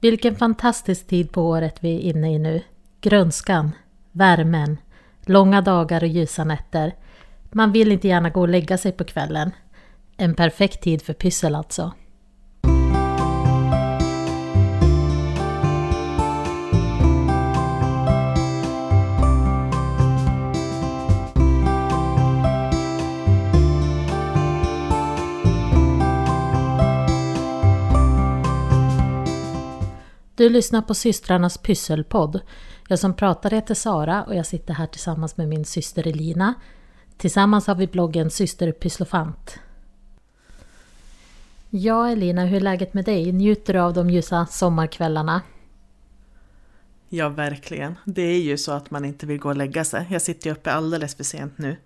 Vilken fantastisk tid på året vi är inne i nu. Grönskan, värmen, långa dagar och ljusa nätter. Man vill inte gärna gå och lägga sig på kvällen. En perfekt tid för pyssel alltså. Du lyssnar på systrarnas pysselpodd. Jag som pratar heter Sara och jag sitter här tillsammans med min syster Elina. Tillsammans har vi bloggen Syster Pysslofant. Ja Elina, hur är läget med dig? Njuter du av de ljusa sommarkvällarna? Ja, verkligen. Det är ju så att man inte vill gå och lägga sig. Jag sitter ju uppe alldeles för sent nu.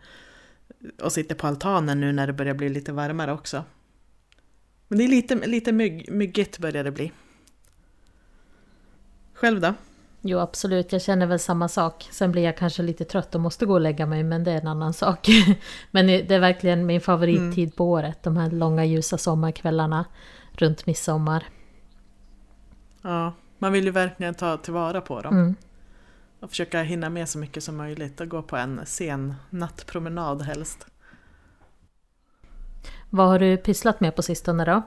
Och sitter på altanen nu när det börjar bli lite varmare också. Men det är lite, lite mygg, myggigt börjar det bli. Själv då? Jo absolut, jag känner väl samma sak. Sen blir jag kanske lite trött och måste gå och lägga mig, men det är en annan sak. men det är verkligen min favorittid mm. på året, de här långa ljusa sommarkvällarna runt midsommar. Ja, man vill ju verkligen ta tillvara på dem. Mm. Och försöka hinna med så mycket som möjligt och gå på en sen nattpromenad helst. Vad har du pysslat med på sistone då?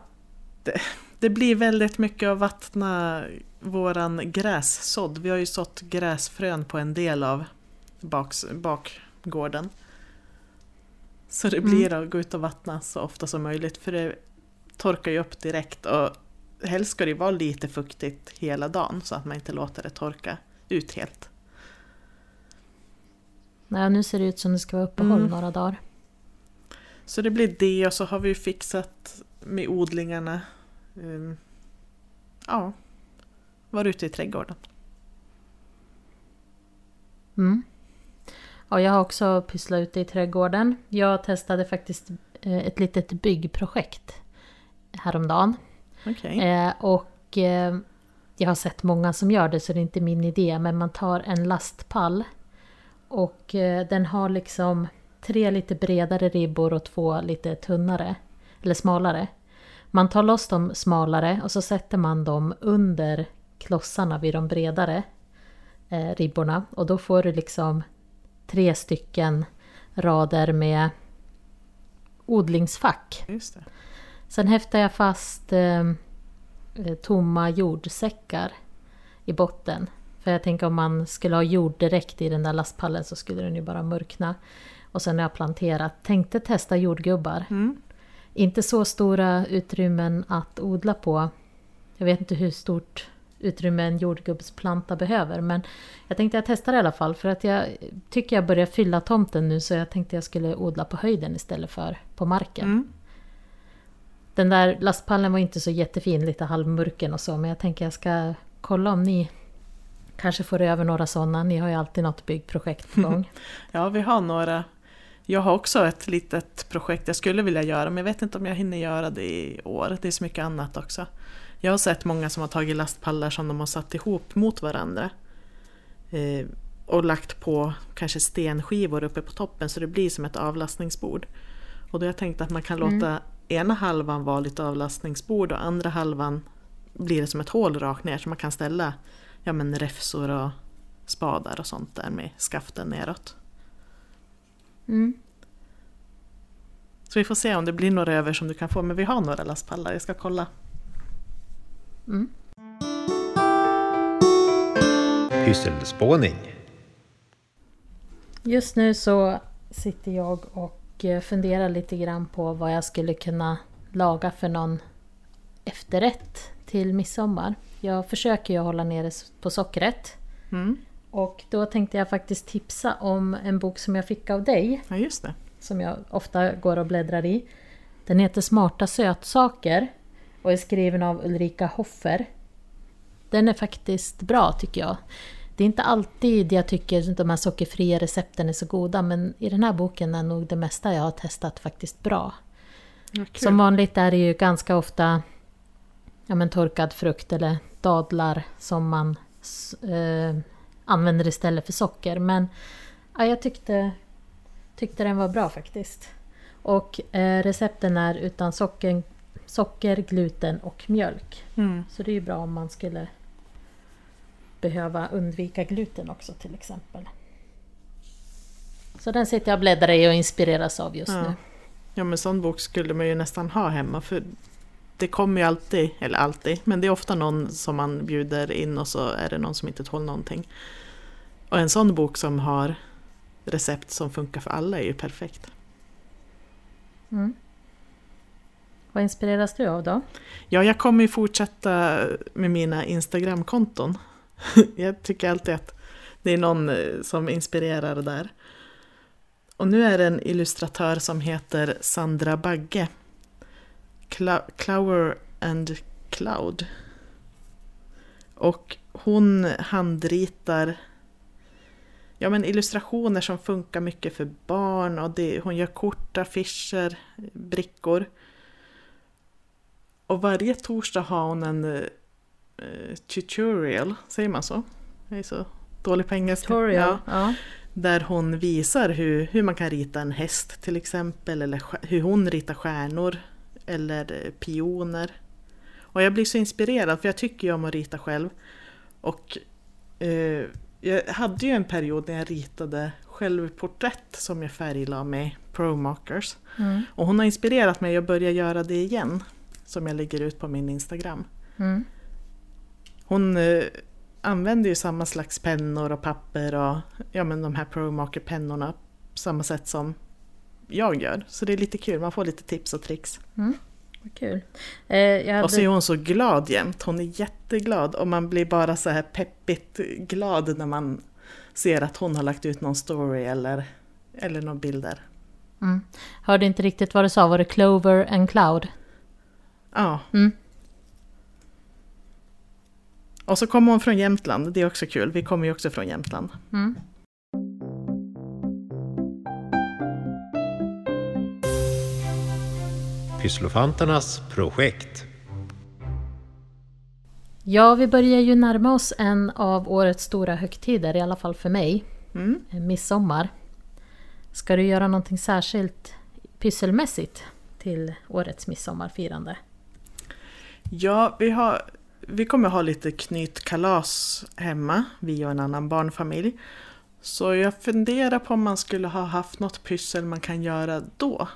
Det, det blir väldigt mycket att vattna våran grässådd. Vi har ju sått gräsfrön på en del av baks, bakgården. Så det blir mm. att gå ut och vattna så ofta som möjligt för det torkar ju upp direkt och helst ska det vara lite fuktigt hela dagen så att man inte låter det torka ut helt. Nej, nu ser det ut som det ska vara uppehåll mm. några dagar. Så det blir det och så har vi fixat med odlingarna. Um, ja, var ute i trädgården. Mm. Ja, jag har också pysslat ute i trädgården. Jag testade faktiskt eh, ett litet byggprojekt häromdagen. Okay. Eh, och eh, jag har sett många som gör det så det är inte min idé. Men man tar en lastpall och eh, den har liksom tre lite bredare ribbor och två lite tunnare. Eller smalare. Man tar loss de smalare och så sätter man dem under klossarna vid de bredare eh, ribborna. Och då får du liksom tre stycken rader med odlingsfack. Sen häftar jag fast eh, eh, tomma jordsäckar i botten. För jag tänker om man skulle ha jord direkt i den där lastpallen så skulle den ju bara mörkna. Och sen har jag planterat, tänkte testa jordgubbar. Mm. Inte så stora utrymmen att odla på. Jag vet inte hur stort utrymme en jordgubbsplanta behöver. Men jag tänkte jag testar i alla fall för att jag tycker jag börjar fylla tomten nu så jag tänkte jag skulle odla på höjden istället för på marken. Mm. Den där lastpallen var inte så jättefin, lite halvmurken och så men jag tänker jag ska kolla om ni kanske får över några sådana. Ni har ju alltid något byggprojekt på gång. ja, vi har några. Jag har också ett litet projekt jag skulle vilja göra men jag vet inte om jag hinner göra det i år. Det är så mycket annat också. Jag har sett många som har tagit lastpallar som de har satt ihop mot varandra. Eh, och lagt på kanske stenskivor uppe på toppen så det blir som ett avlastningsbord. Och då har jag tänkt att man kan mm. låta ena halvan vara lite avlastningsbord och andra halvan blir det som ett hål rakt ner så man kan ställa ja, men räfsor och spadar och sånt där med skaften neråt. Mm. Så vi får se om det blir några över som du kan få, men vi har några lastpallar, jag ska kolla. Mm. Just nu så sitter jag och eh, funderar lite grann på vad jag skulle kunna laga för någon efterrätt till midsommar. Jag försöker ju hålla nere på sockret. Mm. Och då tänkte jag faktiskt tipsa om en bok som jag fick av dig. Ja, just det. Som jag ofta går och bläddrar i. Den heter Smarta sötsaker och är skriven av Ulrika Hoffer. Den är faktiskt bra tycker jag. Det är inte alltid jag tycker att de här sockerfria recepten är så goda men i den här boken är nog det mesta jag har testat faktiskt bra. Okay. Som vanligt är det ju ganska ofta ja, men torkad frukt eller dadlar som man eh, använder istället för socker. Men ja, jag tyckte, tyckte den var bra faktiskt. Och eh, recepten är utan socker socker, gluten och mjölk. Mm. Så det är ju bra om man skulle behöva undvika gluten också till exempel. Så den sitter jag och bläddrar i och inspireras av just Ja. nu. Ja men sån bok skulle man ju nästan ha hemma för det kommer ju alltid, eller alltid, men det är ofta någon som man bjuder in och så är det någon som inte tål någonting. Och en sån bok som har recept som funkar för alla är ju perfekt. Mm. Vad inspireras du av då? Ja, jag kommer ju fortsätta med mina Instagramkonton. Jag tycker alltid att det är någon eh, som inspirerar där. Och nu är det en illustratör som heter Sandra Bagge. Cla- Clower and Cloud. Och hon handritar ja, men illustrationer som funkar mycket för barn. Och det, hon gör kort, affischer, brickor. Och varje torsdag har hon en eh, tutorial, säger man så? Jag är så dålig på engelska. Tutorial? Ja, Ja. där hon visar hur, hur man kan rita en häst till exempel, eller hur hon ritar stjärnor, eller pioner. Och jag blir så inspirerad, för jag tycker ju om att rita själv. Och eh, jag hade ju en period när jag ritade självporträtt som jag färglade med ProMarkers. Mm. Och hon har inspirerat mig att börja göra det igen. Som jag lägger ut på min Instagram. Mm. Hon eh, använder ju samma slags pennor och papper och ja, men de här ProMarker-pennorna på samma sätt som jag gör. Så det är lite kul, man får lite tips och tricks. Vad kul. Eh, jag Och så är hade, hon så glad jämt, hon är jätteglad och man blir bara så här peppigt glad när man ser att hon har lagt ut någon story eller, eller några bilder. mm. Hörde inte riktigt vad du sa, var det Clover and Cloud? Ja, Mm. och så kommer hon från Jämtland, det är också kul, vi kommer ju också från Jämtland. Mm. Pysslofanternas projekt. Ja, vi börjar ju närma oss en av årets stora högtider, i alla fall för mig. Mm. Eh, Midsommar. Ska du göra någonting särskilt pysselmässigt till årets midsommarfirande? Ja, vi, har, vi kommer ha lite knytkalas hemma, vi och en annan barnfamilj. Så jag funderar på om man skulle ha haft något pyssel man kan göra då.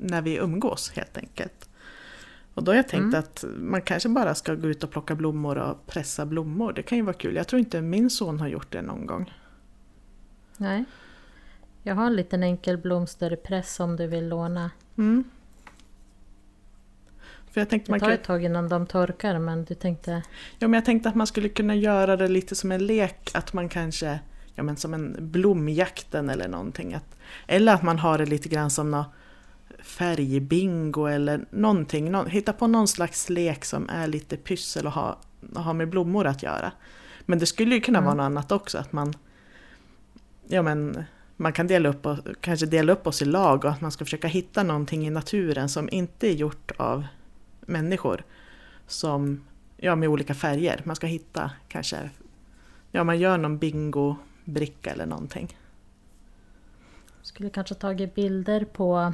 När vi umgås helt enkelt. Och då har jag tänkt Mm. att man kanske bara ska gå ut och plocka blommor och pressa blommor. Det kan ju vara kul. Jag tror inte min son har gjort det någon gång. Nej. Jag har en liten enkel blomsterpress om du vill låna. Mm. För jag tänkte Det man tar kan... ett tag innan de torkar men du tänkte... Ja, men jag tänkte att man skulle kunna göra det lite som en lek, att man kanske, ja men som en blomjakten eller någonting. Att, eller att man har det lite grann som nå färgbingo eller någonting. Nå, hitta på någon slags lek som är lite pyssel och ha, och ha med blommor att göra. Men det skulle ju kunna Mm. vara något annat också, att man, ja men man kan dela upp och, kanske dela upp oss i lag och att man ska försöka hitta någonting i naturen som inte är gjort av människor. Som ja, med olika färger. Man ska hitta kanske, ja man gör någon bingo-bricka eller någonting. Skulle kanske tagit bilder på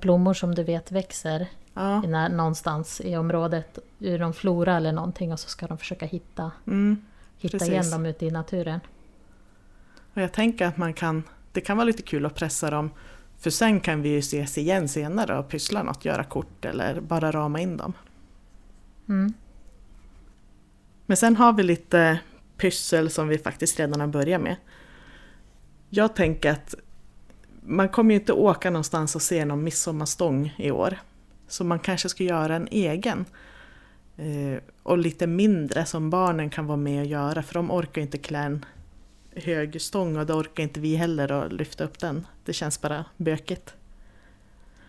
blommor som du vet växer Ja, när, någonstans i området ur någon flora eller någonting och så ska de försöka hitta, mm. hitta Precis. igen dem ute i naturen. Och jag tänker att man kan, det kan vara lite kul att pressa dem. För sen kan vi ju ses igen senare och pyssla något, göra kort eller bara rama in dem. Mm. Men sen har vi lite pyssel som vi faktiskt redan har börjat med. Jag tänker att man kommer ju inte åka någonstans och se någon midsommarstång i år. Så man kanske ska göra en egen. Eh, och lite mindre som barnen kan vara med och göra för de orkar inte klä en hög stång och det orkar inte vi heller att lyfta upp den. Det känns bara bökigt.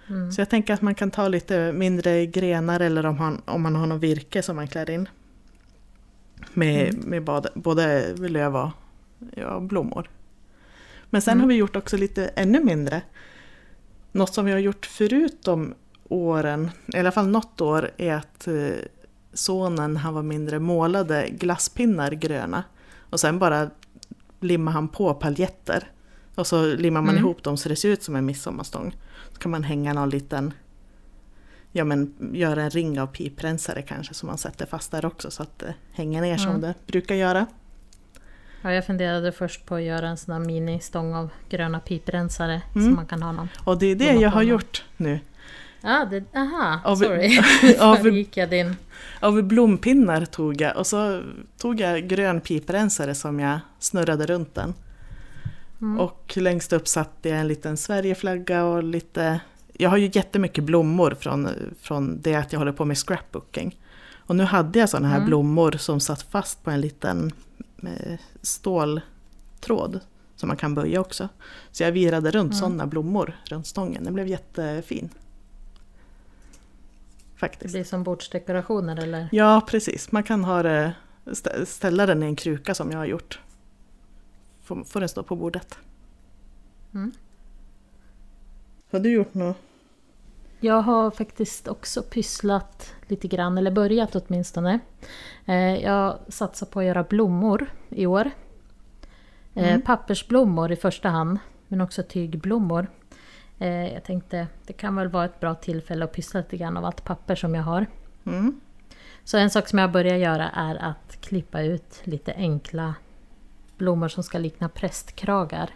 Mm. Så jag tänker att man kan ta lite mindre grenar eller om, han, om man har något virke som man klär in. Med, Mm. med både, både löv och ja, blommor. Men sen Mm. har vi gjort också lite ännu mindre. Något som vi har gjort förut de åren, i alla fall något år, är att eh, sonen, han var mindre, målade glasspinnar gröna. Och sen bara limmade han på paljetter. Och så limmar man Mm. ihop dem så det ser ut som en midsommarstång. Så kan man hänga någon liten, ja men göra en ring av piprensare kanske som man sätter fast där också så att det hänger ner som Mm. det brukar göra. Ja, jag funderade först på att göra en sån här ministång av gröna piprensare Mm. som man kan ha någon. Och det är det jag har gjort nu. Ja, det, aha, Av- sorry. av- Föregick jag din... Av blompinnar tog jag och så tog jag grön piprensare som jag snurrade runt den. Mm. Och längst upp satte jag en liten Sverigeflagga och lite... Jag har ju jättemycket blommor från, från det att jag håller på med scrapbooking. Och nu hade jag sådana här Mm. blommor som satt fast på en liten ståltråd som man kan böja också. Så jag virade runt Mm. sådana blommor runt stången. Den blev jättefin. Det Faktiskt. blir som bordsdekorationer eller? Ja, precis. Man kan ha det, stä- ställa den i en kruka som jag har gjort. Får, får den stå på bordet. Mm. Har du gjort något? Jag har faktiskt också pysslat lite grann, eller börjat åtminstone. Eh, Jag satsar på att göra blommor i år. Eh, Mm. Pappersblommor i första hand, men också tygblommor. Eh, Jag tänkte det kan väl vara ett bra tillfälle att pyssla lite grann av allt papper som jag har. Mm. Så en sak som jag börjar göra är att klippa ut lite enkla blommor som ska likna prästkragar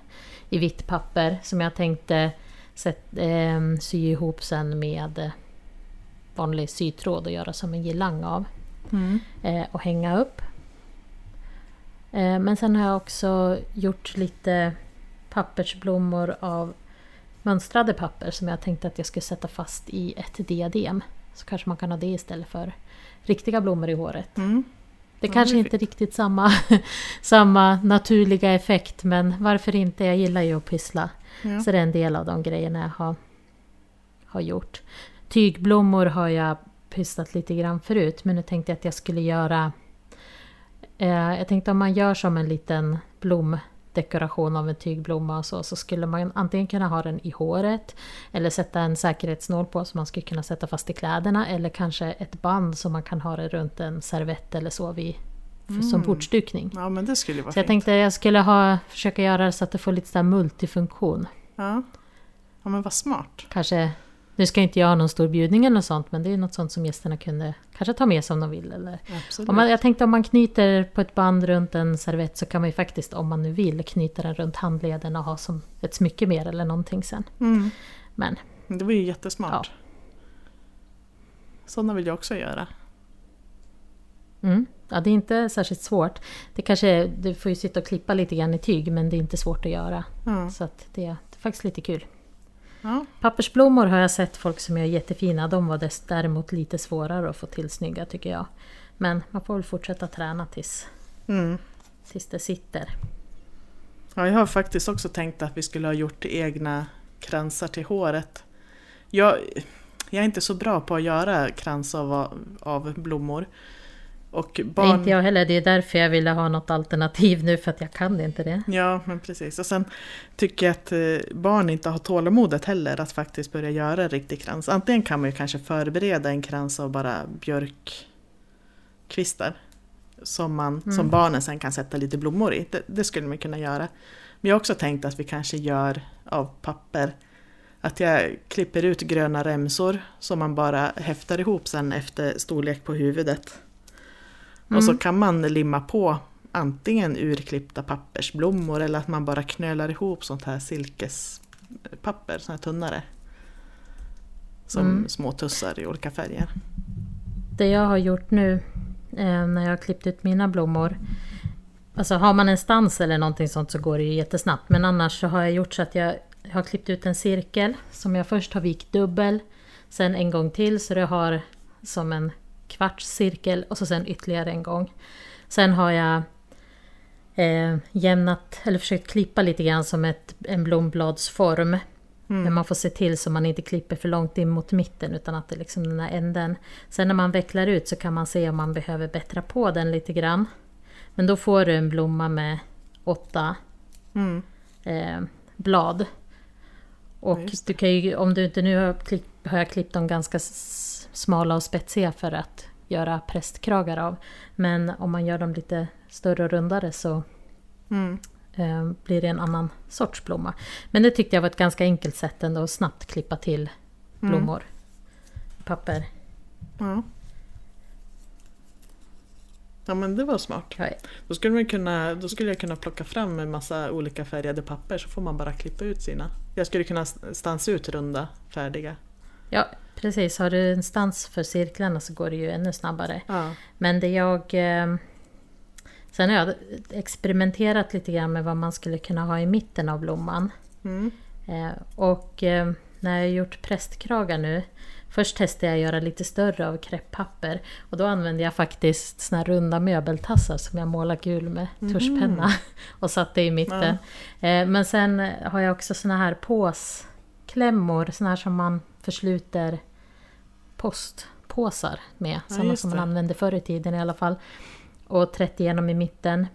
i vitt papper som jag tänkte sätt, eh, sy ihop sen med eh, vanlig sytråd och göra som en girlang av Mm. eh, och hänga upp. Eh, men sen har jag också gjort lite pappersblommor av mönstrade papper som jag tänkte att jag skulle sätta fast i ett diadem. Så kanske man kan ha det istället för riktiga blommor i håret. Mm. Det Ja, kanske det är inte riktigt samma, samma naturliga effekt men varför inte? Jag gillar ju att pyssla. Ja. Så det är en del av de grejerna jag har, har gjort. Tygblommor har jag pysslat lite grann förut men nu tänkte jag att jag skulle göra... Eh, jag tänkte om man gör som en liten blomdekoration av en tygblomma och så, så skulle man antingen kunna ha den i håret eller sätta en säkerhetsnål på som man skulle kunna sätta fast i kläderna eller kanske ett band som man kan ha det runt en servett eller så vid, för, som Mm. bordsdukning. ja, men det skulle vara Så jag fint. tänkte jag skulle ha, försöka göra det så att det får lite så här multifunktion. Ja. ja, men vad smart. Kanske, nu ska inte jag ha någon stor bjudning eller något sånt men det är något sånt som gästerna kunde kanske ta med sig om de vill. Eller. Absolut. Om man, jag tänkte om man knyter på ett band runt en servett så kan man ju faktiskt om man nu vill knyta den runt handleden och ha som ett smycke mer eller någonting sen. Mm. Men Det var ju jättesmart. Ja. Sådana vill jag också göra. mm, ja, det är inte särskilt svårt. Det kanske, du får ju sitta och klippa lite grann i tyg men det är inte svårt att göra. Ja. Så att det, det är faktiskt lite kul. Ja. Pappersblommor har jag sett folk som gör jättefina. De var däremot lite svårare att få till snygga tycker jag. Men man får väl fortsätta träna tills, Mm. tills det sitter. Ja, jag har faktiskt också tänkt att vi skulle ha gjort egna kransar till håret. Jag, jag är inte så bra på att göra krans av, av blommor. Och Nej, barn... inte jag heller. Det är därför jag ville ha något alternativ nu för att jag kan inte det. Ja, men precis. Och sen tycker jag att eh, barn inte har tålamodet heller att faktiskt börja göra en riktig krans. Antingen kan man ju kanske förbereda en krans av bara björkkvistar. Som, man, Mm. som barnen sen kan sätta lite blommor i. Det, det skulle man kunna göra. Men jag har också tänkt att vi kanske gör av papper. Att jag klipper ut gröna remsor som man bara häftar ihop sen efter storlek på huvudet. Och så Mm. kan man limma på antingen urklippta pappersblommor eller att man bara knölar ihop sånt här silkespapper, sånt här tunnare. Som Mm. små tussar i olika färger. Det jag har gjort nu eh, när jag har klippt ut mina blommor. Alltså har man en stans eller någonting sånt så går det ju jättesnabbt. Men annars så har jag gjort så att jag har klippt ut en cirkel som jag först har vikt dubbel. Sen en gång till så det har som en kvarts cirkel och så sen ytterligare en gång. Sen har jag eh, jämnat, eller försökt klippa lite grann som ett, en blombladsform. Mm. Men man får se till så man inte klipper för långt in mot mitten utan att det är liksom den här änden. Sen när man vecklar ut så kan man se om man behöver bättra på den lite grann. Men då får du en blomma med åtta Mm. eh, blad. Och du kan ju, om du inte nu har, klipp, har jag klippt dem ganska smala och spetsiga för att göra prästkragar av. Men om man gör dem lite större och rundare så Mm. eh, blir det en annan sorts blomma. Men det tyckte jag var ett ganska enkelt sätt ändå att snabbt klippa till Mm. blommor. Papper. Ja. Ja men det var smart. Ja, Då skulle, man kunna, då skulle jag kunna plocka fram en massa olika färgade papper så får man bara klippa ut sina. Jag skulle kunna stansa ut runda, färdiga. ja, precis. Har du en stans för cirklarna så går det ju ännu snabbare. Ja. Men det jag... Eh, sen har jag experimenterat lite grann med vad man skulle kunna ha i mitten av blomman. Mm. Eh, och eh, när jag har gjort prästkragar nu Först testade jag att göra lite större av krepppapper och då använde jag faktiskt såna här runda möbeltassar som jag målar gul med tuschpenna och satte i mitten. Eh, men sen har jag också såna här påsklämmor, såna här som man försluter postpåsar med. Ja, just som man använde förr i tiden i alla fall. Och trätt igenom i mitten.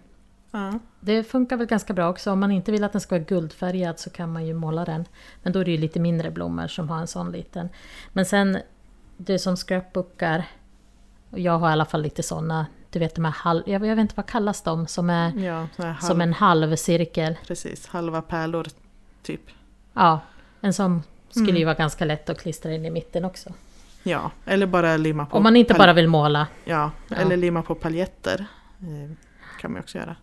Ja. Det funkar väl ganska bra också. Om man inte vill att den ska vara guldfärgad så kan man ju måla den. Men då är det ju lite mindre blommor som har en sån liten. Men sen, du som scrapbookar. Jag har i alla fall lite såna. Du vet de här halv... Jag vet inte vad kallas de? Som är Ja, halv, som en halv cirkel. precis. Halva pärlor typ. Ja, en sån skulle Mm. ju vara ganska lätt att klistra in i mitten också. Ja, eller bara limma på Om man inte bara vill måla. Ja, Ja. eller limma på paljetter. Eh, kan man också göra.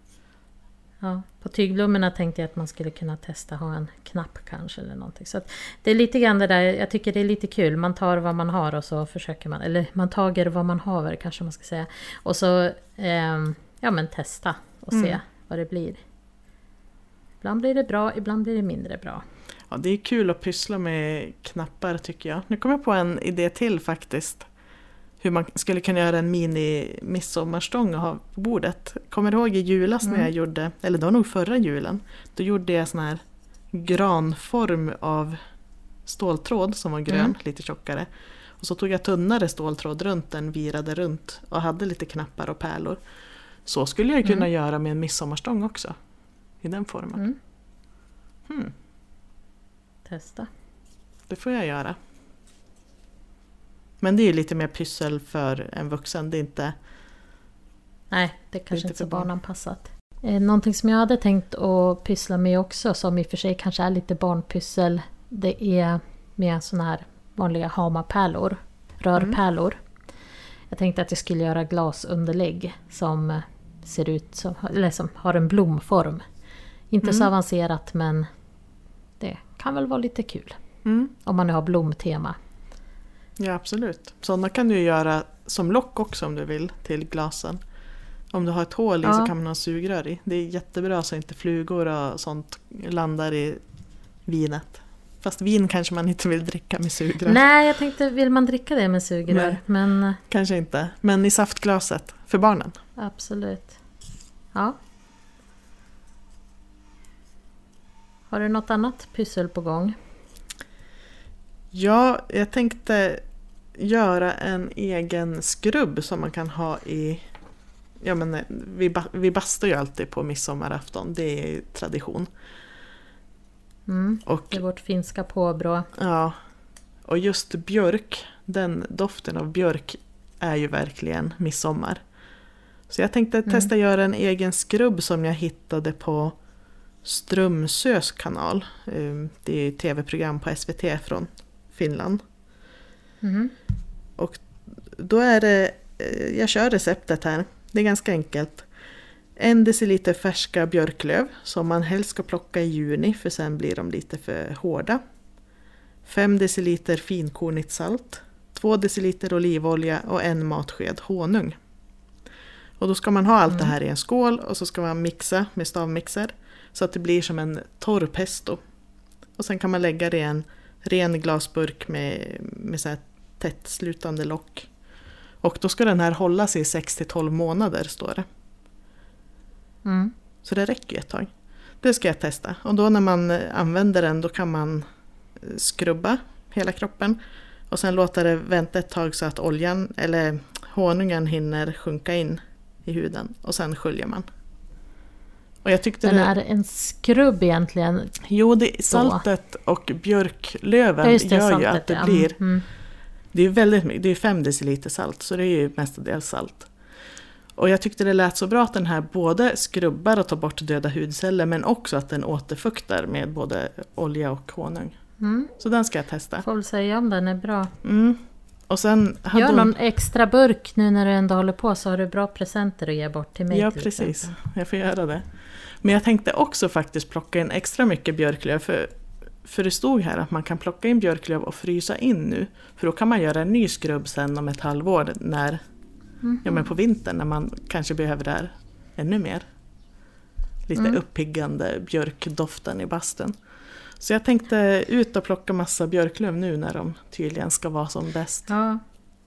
Ja, på tygblommorna tänkte jag att man skulle kunna testa ha en knapp kanske eller någonting. Så det är lite grann det där, jag tycker det är lite kul. Man tar vad man har och så försöker man, eller man tager vad man haver kanske man ska säga. Och så, ehm, ja men testa och se Mm. vad det blir. Ibland blir det bra, ibland blir det mindre bra. Ja, det är kul att pyssla med knappar tycker jag. Nu kom jag på en idé till faktiskt. Hur man skulle kunna göra en mini midsommarstång och ha på bordet. Kommer du ihåg i julas när Mm. jag gjorde, eller det var nog förra julen, då gjorde jag sån här granform av ståltråd som var grön, Mm. lite tjockare. Och så tog jag tunnare ståltråd runt den, virade runt och hade lite knappar och pärlor. Så skulle jag kunna Mm. göra med en midsommarstång också. I den formen. Mm. Hmm, Testa. det får jag göra. Men det är ju lite mer pyssel för en vuxen. Det är inte... Nej, det är kanske Lite inte så för barn. barnanpassat. Eh, Någonting som jag hade tänkt att pyssla med också, som i och för sig kanske är lite barnpyssel, det är med såna här vanliga hamapärlor, rörpärlor. Jag tänkte att jag skulle göra glasunderlägg som ser ut som, eller som har en blomform. Inte så Mm. avancerat men det kan väl vara lite kul. Mm, Om man nu har blomtema. ja, absolut. Sådana kan du göra som lock också om du vill till glasen. Om du har ett hål i så Ja. kan man ha sugrör i. Det är jättebra så inte flugor och sånt landar i vinet. Fast vin kanske man inte vill dricka med sugrör. Nej, jag tänkte, vill man dricka det med sugrör? Men eh, Kanske inte. Men i saftglaset för barnen. Absolut. Ja. Har du något annat pyssel på gång? Ja, jag tänkte göra en egen skrubb som man kan ha i... Ja, men eh, vi, vi bastar ju alltid på midsommarafton, det är tradition. Mm. Och, Det är vårt finska påbrå. ja, och just björk, den doften av björk är ju verkligen midsommar. Så jag tänkte Mm. testa göra en egen skrubb som jag hittade på Strömsös kanal. Eh, Det är ett tv-program på SVT från Finland. Mm. Då är det, eh, jag kör receptet här. Det är ganska enkelt. En deciliter färska björklöv som man helst ska plocka i juni för sen blir de lite för hårda. 5 deciliter finkornigt salt. 2 deciliter olivolja och en matsked honung. Och då ska man ha allt det här i en skål och så ska man mixa med stavmixer så att det blir som en torr pesto. Och sen kan man lägga det i en ren glasburk med, med så här tätt slutande lock. Och då ska den här hålla sig i 6-12 månader står det. Mm. Så det räcker ju ett tag. Det ska jag testa. Och då när man använder den då kan man eh, skrubba hela kroppen. Och sen låta det vänta ett tag så att oljan eller honungen hinner sjunka in i huden. Och sen sköljer man. Och jag tyckte Men det... är det en skrubb egentligen? Jo, det, saltet och björklöven Ja, det, gör ju att det blir Mm. Det är väldigt mycket, det är 5 deciliter salt så det är ju mestadels salt. Och jag tyckte det lät så bra att den här både skrubbar och tar bort döda hudceller men också att den återfuktar med både olja och honung. Mm. Så den ska jag testa. Får väl säga om den är bra. Mm. Och sen hade Gör hon- någon extra burk nu när du ändå håller på så har du bra presenter att ge bort till mig. Ja, till precis. Jag får göra det. Men jag tänkte också faktiskt plocka in extra mycket björklöv. För, för det stod här att man kan plocka in björklöv och frysa in nu. För då kan man göra en ny skrubb sen om ett halvår när, ja, men på vintern när man kanske behöver det här ännu mer. Lite Mm. uppiggande björkdoften i bastun. Så jag tänkte ut och plocka massa björklöv nu när de tydligen ska vara som bäst. Ja,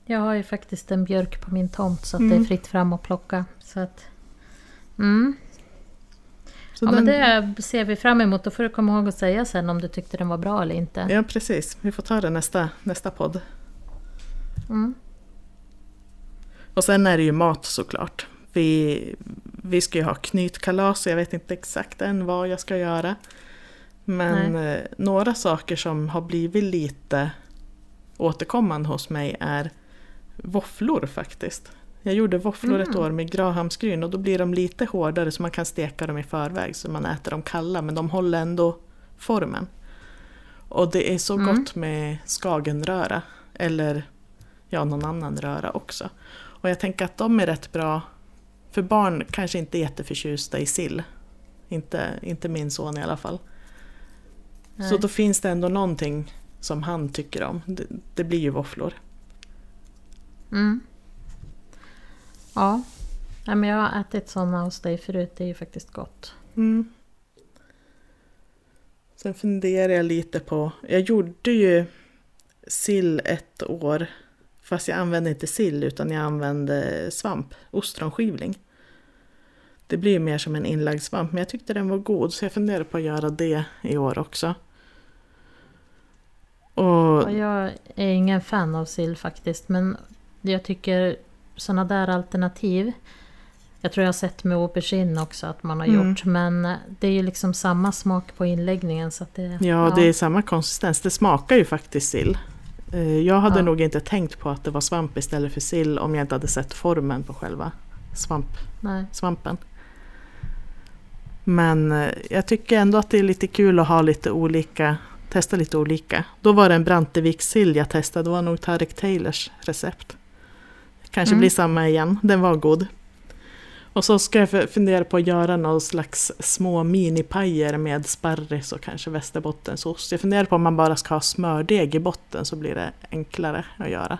jag har ju faktiskt en björk på min tomt så att Mm. det är fritt fram att plocka. Så att, mm. Så Ja, den- men det ser vi fram emot. Då får du komma ihåg att säga sen om du tyckte den var bra eller inte. Ja precis, vi får ta det nästa, nästa podd. Mm. Och sen är det ju mat såklart. Vi, vi ska ju ha knytkalas, jag vet inte exakt än vad jag ska göra. Men eh, några saker som har blivit lite återkommande hos mig är våfflor faktiskt. Jag gjorde våfflor ett Mm. år med grahamsgryn och då blir de lite hårdare så man kan steka dem i förväg så man äter dem kalla men de håller ändå formen. Och det är så Mm. gott med skagenröra eller ja, någon annan röra också. Och jag tänker att de är rätt bra, för barn kanske inte är jätteförtjusta i sill. Inte, inte min son i alla fall. Så då finns det ändå någonting som han tycker om. Det, det blir ju våfflor. Mm. Ja, Nej, men jag har ätit sådana hos dig förut. Det är ju faktiskt gott. Mm. Sen funderar jag lite på, jag gjorde ju sill ett år. Fast jag använde inte sill utan jag använde svamp, ostronskivling. Det blir ju mer som en inlagd svamp men jag tyckte den var god så jag funderar på att göra det i år också. Och Och jag är ingen fan av sill faktiskt. Men jag tycker sådana där alternativ. Jag tror jag har sett med aubergine också att man har Mm. gjort. Men det är ju liksom samma smak på inläggningen. Så att det, Ja, det är samma konsistens. Det smakar ju faktiskt sill. Eh, Jag hade Ja. nog inte tänkt på att det var svamp istället för sill om jag inte hade sett formen på själva svamp, Nej. svampen. Men eh, jag tycker ändå att det är lite kul att ha lite olika, testa lite olika. Då var det en Brantevikssill jag testade, det var nog Tarek Taylors recept. Kanske Mm. blir samma igen, den var god. Och så ska jag fundera på att göra någon slags små minipajer med sparris och kanske västerbottensost. Jag funderar på om man bara ska ha smördeg i botten så blir det enklare att göra.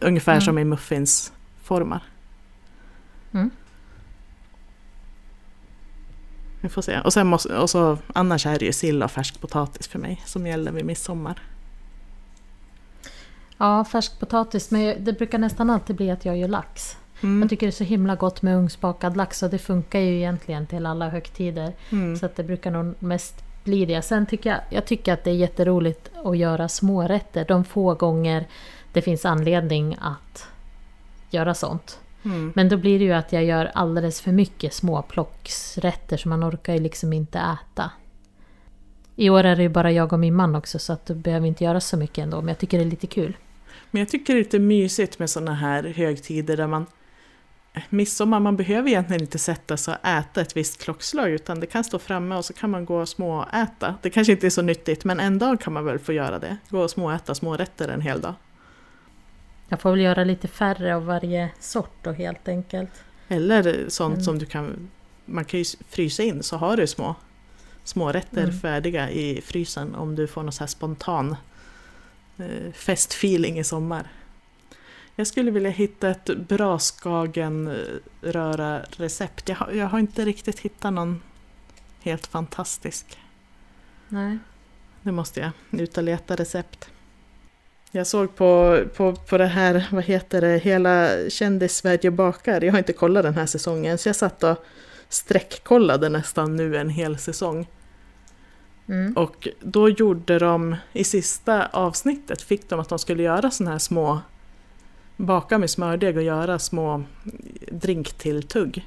Ungefär Mm. som i muffinsformar. Mm. Vi får se. Och, sen måste, och så, annars är det ju sill och färsk potatis för mig som gäller vid midsommar. Ja, färsk potatis. Men det brukar nästan alltid bli att jag gör lax. Mm. Jag tycker det är så himla gott med ugnsbakad lax. Och det funkar ju egentligen till alla högtider. Mm. Så att det brukar nog mest bli det. Sen tycker jag, jag tycker att det är jätteroligt att göra smårätter. De få gånger det finns anledning att göra sånt. Mm. Men då blir det ju att jag gör alldeles för mycket småplocksrätter så man orkar ju liksom inte äta. I år är det ju bara jag och min man också så att då behöver vi inte göra så mycket ändå. Men jag tycker det är lite kul. Men jag tycker det är lite mysigt med sådana här högtider där man Midsommar, man behöver egentligen inte sätta sig och äta ett visst klockslag utan det kan stå framme och så kan man gå och småäta. Det kanske inte är så nyttigt men en dag kan man väl få göra det. Gå och småäta smårätter en hel dag. Jag får väl göra lite färre av varje sort då helt enkelt. Eller sånt Mm. som du kan, man kan ju frysa in så har du små, små rätter Mm. färdiga i frysen om du får någon så här spontan eh, festfeeling i sommar. Jag skulle vilja hitta ett bra skagenröra-recept. Jag, har- jag har inte riktigt hittat någon helt fantastisk. Nej. Nu måste jag ut och leta recept. Jag såg på, på, på det här, vad heter det, hela Kändis-Sverige bakar. Jag har inte kollat den här säsongen så jag satt och sträckkollade nästan nu en hel säsong. Mm. Och då gjorde de, i sista avsnittet fick de att de skulle göra såna här små, baka med smördeg och göra små drinktilltugg.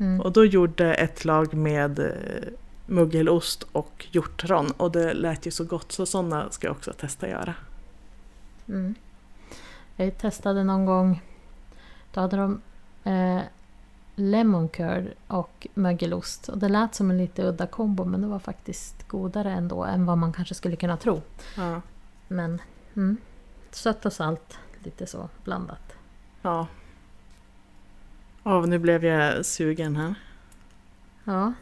Mm. Och då gjorde ett lag med eh, muggelost och hjortron och det lät ju så gott så sådana ska jag också testa göra. Mm. Jag testade någon gång. Då hade de eh, lemon curd och mögelost. Och det lät som en lite udda kombo men det var faktiskt godare ändå än vad man kanske skulle kunna tro. Ja. Men mm, sött och salt, lite så blandat. Ja. Åh, nu blev jag sugen här. Ja,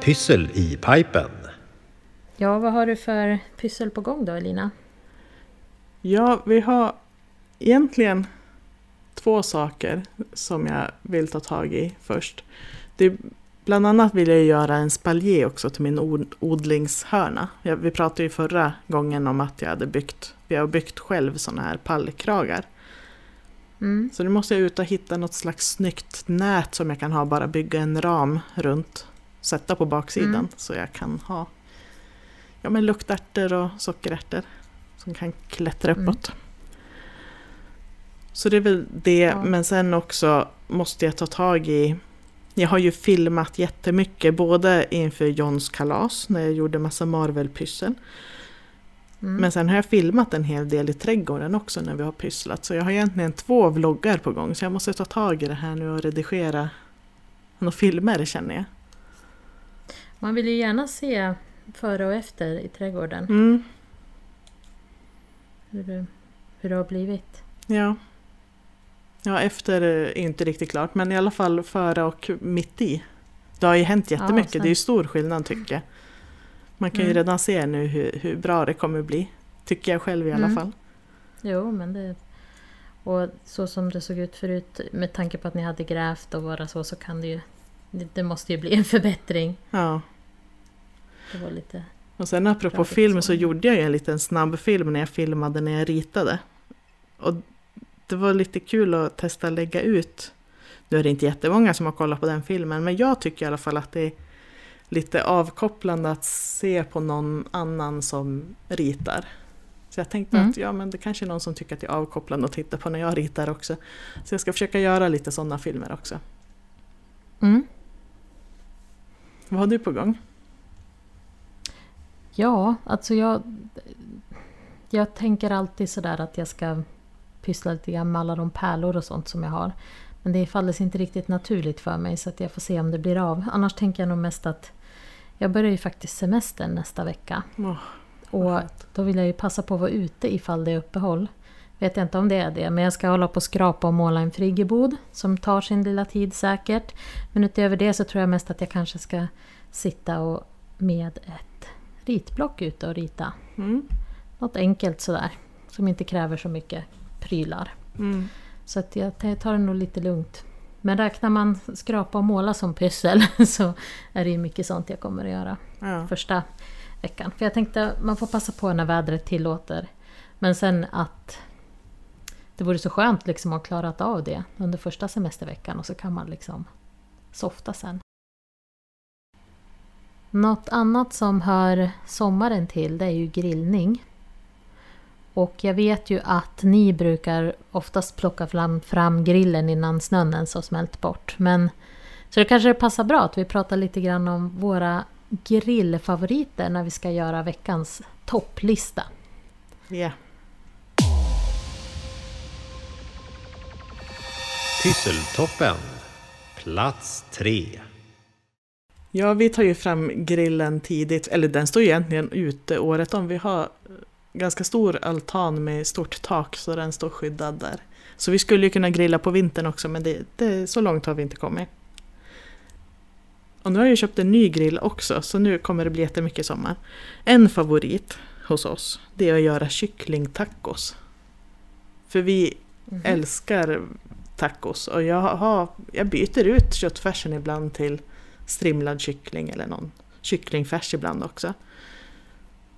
Pyssel i pipen. Ja vad har du för pyssel på gång då Elina? Ja, vi har egentligen två saker som jag vill ta tag i först. Det, bland annat vill jag göra en spaljer också till min od- odlingshörna. Jag, vi pratade ju förra gången om att jag hade byggt, vi har byggt själv sådana här pallkragar. Mm. Så nu måste jag ut och hitta något slags snyggt nät som jag kan ha, bara bygga en ram runt, sätta på baksidan Mm. så jag kan ha ja, men luktärtor och sockerärtor som kan klättra Mm. uppåt. Så det är väl det, Ja. men sen också måste jag ta tag i jag har ju filmat jättemycket, både inför Johns kalas när jag gjorde massa Marvel-pyssel. Mm. Men sen har jag filmat en hel del i trädgården också när vi har pysslat. Så jag har egentligen två vloggar på gång. Så jag måste ta tag i det här nu och redigera några filmer känner jag. Man vill ju gärna se före och efter i trädgården. Mm, Hur, hur det har blivit. ja. Ja, efter är inte riktigt klart. Men i alla fall före och mitt i. Det har ju hänt jättemycket. sen- det är ju stor skillnad tycker jag. Man kan ju Mm. redan se nu hur, hur bra det kommer bli. Tycker jag själv i alla Mm. fall. Jo, men det... Och så som det såg ut förut, med tanke på att ni hade grävt och bara så, så kan det ju... Det, det måste ju bli en förbättring. Ja. Det var lite... Och sen apropå film så. gjorde jag ju en liten snabb film när jag filmade när jag ritade. Och det var lite kul att testa lägga ut. Nu är det inte jättemånga som har kollat på den filmen men jag tycker i alla fall att det är lite avkopplande att se på någon annan som ritar. Så jag tänkte Mm. att ja, men det kanske är någon som tycker att det är avkopplande att titta på när jag ritar också. Så jag ska försöka göra lite sådana filmer också. Mm. Vad har du på gång? Ja, alltså jag... Jag tänker alltid sådär att jag ska pyssla lite grann med alla de pärlor och sånt som jag har. Men det faller sig inte riktigt naturligt för mig så att jag får se om det blir av. Annars tänker jag nog mest att jag börjar ju faktiskt semestern nästa vecka. Åh, Och då vill jag ju passa på att vara ute ifall det är uppehåll. Vet jag inte om det är det, men jag ska hålla på och skrapa och måla en friggebod som tar sin lilla tid säkert. Men utöver det så tror jag mest att jag kanske ska sitta och med ett ritblock ute och rita. Mm. Något enkelt sådär, som inte kräver så mycket prylar. Mm. Så att jag tar det nog lite lugnt. Men räknar man skrapa och måla som pyssel så är det ju mycket sånt jag kommer att göra Ja. första veckan. För jag tänkte man får passa på när vädret tillåter. Men sen att det vore så skönt liksom att ha klarat av det under första semesterveckan och så kan man liksom softa sen. Något annat som hör sommaren till det är ju grillning. Och jag vet ju att ni brukar oftast plocka fram, fram grillen innan snön ens har smält bort. Men så det kanske passar bra att vi pratar lite grann om våra grillfavoriter när vi ska göra veckans topplista. Ja. Pysseltoppen. Plats tre. Ja, vi tar ju fram grillen tidigt, eller den står ju egentligen ute året om. Vi har ganska stor altan med stort tak så den står skyddad där. Så vi skulle ju kunna grilla på vintern också men det, det, så långt har vi inte kommit. Och nu har jag köpt en ny grill också så nu kommer det bli jättemycket sommar. En favorit hos oss det är att göra kycklingtacos. För vi älskar tacos och jag, har, jag byter ut köttfärsen ibland till strimlad kyckling eller någon kycklingfärs ibland också.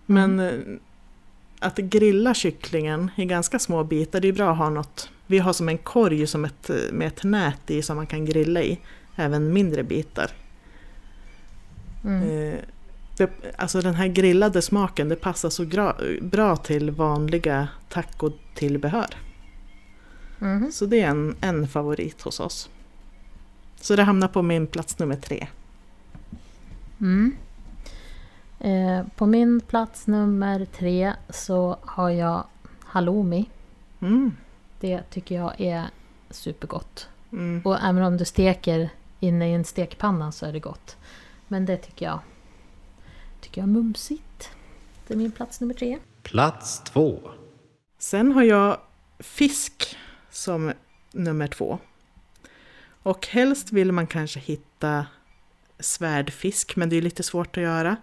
Men eh, att grilla kycklingen i ganska små bitar, det är bra att ha något. Vi har som en korg som ett, med ett nät i som man kan grilla i, även mindre bitar. Mm. Eh, det, alltså den här grillade smaken, det passar så gra, bra till vanliga tacotillbehör. Mhm. Så det är en, en favorit hos oss. Så det hamnar på min plats nummer tre. Mm. Eh, på min plats nummer tre så har jag halloumi. Mm. Det tycker jag är supergott. Mm. Och även om du steker inne i en stekpanna så är det gott. Men det tycker jag, tycker jag är mumsigt. Det är min plats nummer tre. Plats två. Sen har jag fisk som nummer två. Och helst vill man kanske hitta svärdfisk, men det är lite svårt att göra.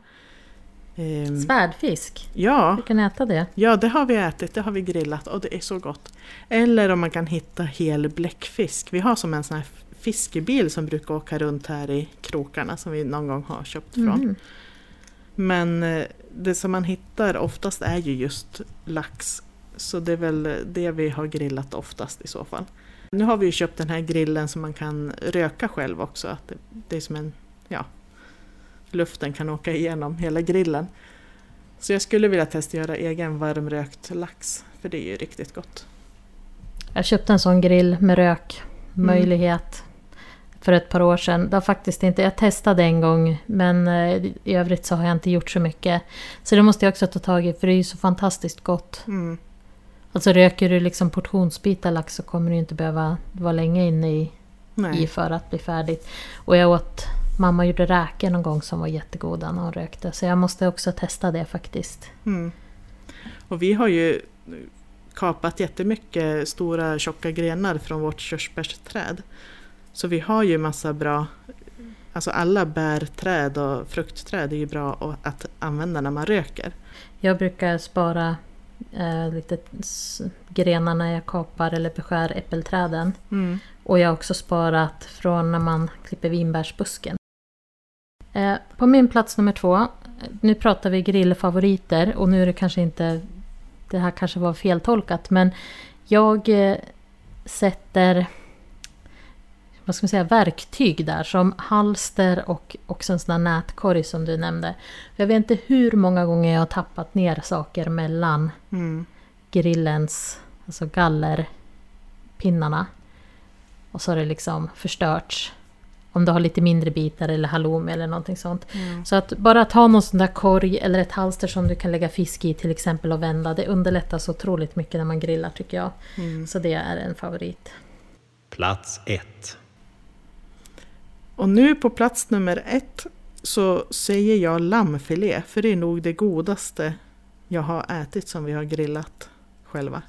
Ehm, Svärdfisk, ja, du kan äta det. ja, det har vi ätit, det har vi grillat och det är så gott. Eller om man kan hitta hel bläckfisk. Vi har som en sån här fiskebil som brukar åka runt här i krokarna som vi någon gång har köpt från. Mhm. Men eh, det som man hittar oftast är ju just lax. Så det är väl det vi har grillat oftast i så fall. Nu har vi ju köpt den här grillen som man kan röka själv också. Att det är som en, ja, luften kan åka igenom hela grillen. Så jag skulle vilja testa göra egen varmrökt lax, för det är ju riktigt gott. Jag köpte en sån grill med rökmöjlighet för ett par år sedan. Det faktiskt inte, jag testade en gång men eh, i övrigt så har jag inte gjort så mycket. Så det måste jag också ta tag i för det är ju så fantastiskt gott. Mm. Alltså röker du liksom portionsbitar lax så kommer du inte behöva vara länge inne i, i för att bli färdigt. Och jag åt, mamma gjorde räkor någon gång som var jättegoda när hon rökte. Så jag måste också testa det faktiskt. Mm. Och vi har ju kapat jättemycket stora tjocka grenar från vårt körsbärsträd. Så vi har ju massa bra, alltså alla bärträd och fruktträd är ju bra att- använda när man röker. Jag brukar spara eh, lite grenar när jag kapar eller beskär äppelträden. Och jag har också sparat från när man klipper vinbärsbusken. Eh, på min plats nummer två, nu pratar vi grillfavoriter och nu är det kanske inte, det här kanske var feltolkat, men jag eh, sätter vad ska man säga, verktyg där som halster och också en sån där nätkorg som du nämnde. Jag vet inte hur många gånger jag har tappat ner saker mellan Mm. grillens, alltså gallerpinnarna. Och så har det liksom förstörts. Om du har lite mindre bitar eller halloumi eller någonting sånt. Mm. Så att bara ta någon sån där korg eller ett halster som du kan lägga fisk i till exempel och vända. Det underlättar så otroligt mycket när man grillar tycker jag. Mm. Så det är en favorit. Plats ett. Och nu på plats nummer ett så säger jag lammfilé, för det är nog det godaste jag har ätit som vi har grillat själva.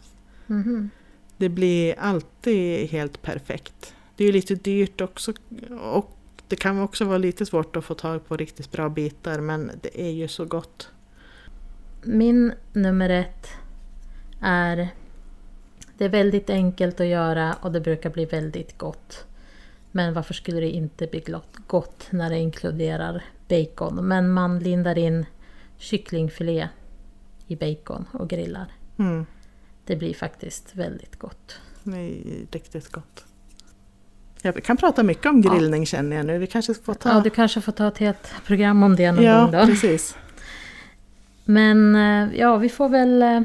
Mhm. Det blir alltid helt perfekt. Det är ju lite dyrt också och det kan också vara lite svårt att få tag på riktigt bra bitar men det är ju så gott. Min nummer ett är... Det är väldigt enkelt att göra och det brukar bli väldigt gott. Men varför skulle det inte bli gott när det inkluderar bacon? Men man lindar in kycklingfilé i bacon och grillar. Mm, Det blir faktiskt väldigt gott. det är riktigt gott. Jag kan prata mycket om grillning känner jag nu. Vi kanske får ta... Ja, du kanske får ta ett helt program om det någon ja gång då. precis. Men eh, ja, vi får väl... eh,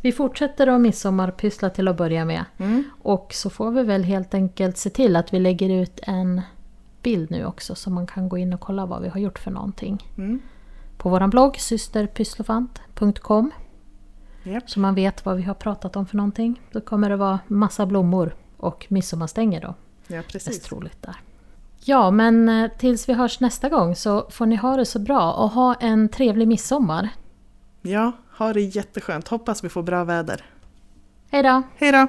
Vi fortsätter att midsommarpyssla till att börja med. Mm. Och så får vi väl helt enkelt se till att vi lägger ut en bild nu också så man kan gå in och kolla vad vi har gjort för någonting. Mm. På vår blogg systerpysslofant.com Japp. så man vet vad vi har pratat om för någonting. Då kommer det vara massa blommor och midsommarstänger då. Ja, precis. troligt där. Ja, men eh, tills vi hörs nästa gång så får ni ha det så bra och ha en trevlig midsommar. Ja, ha det jätteskönt. Hoppas vi får bra väder. Hej då! Hej då!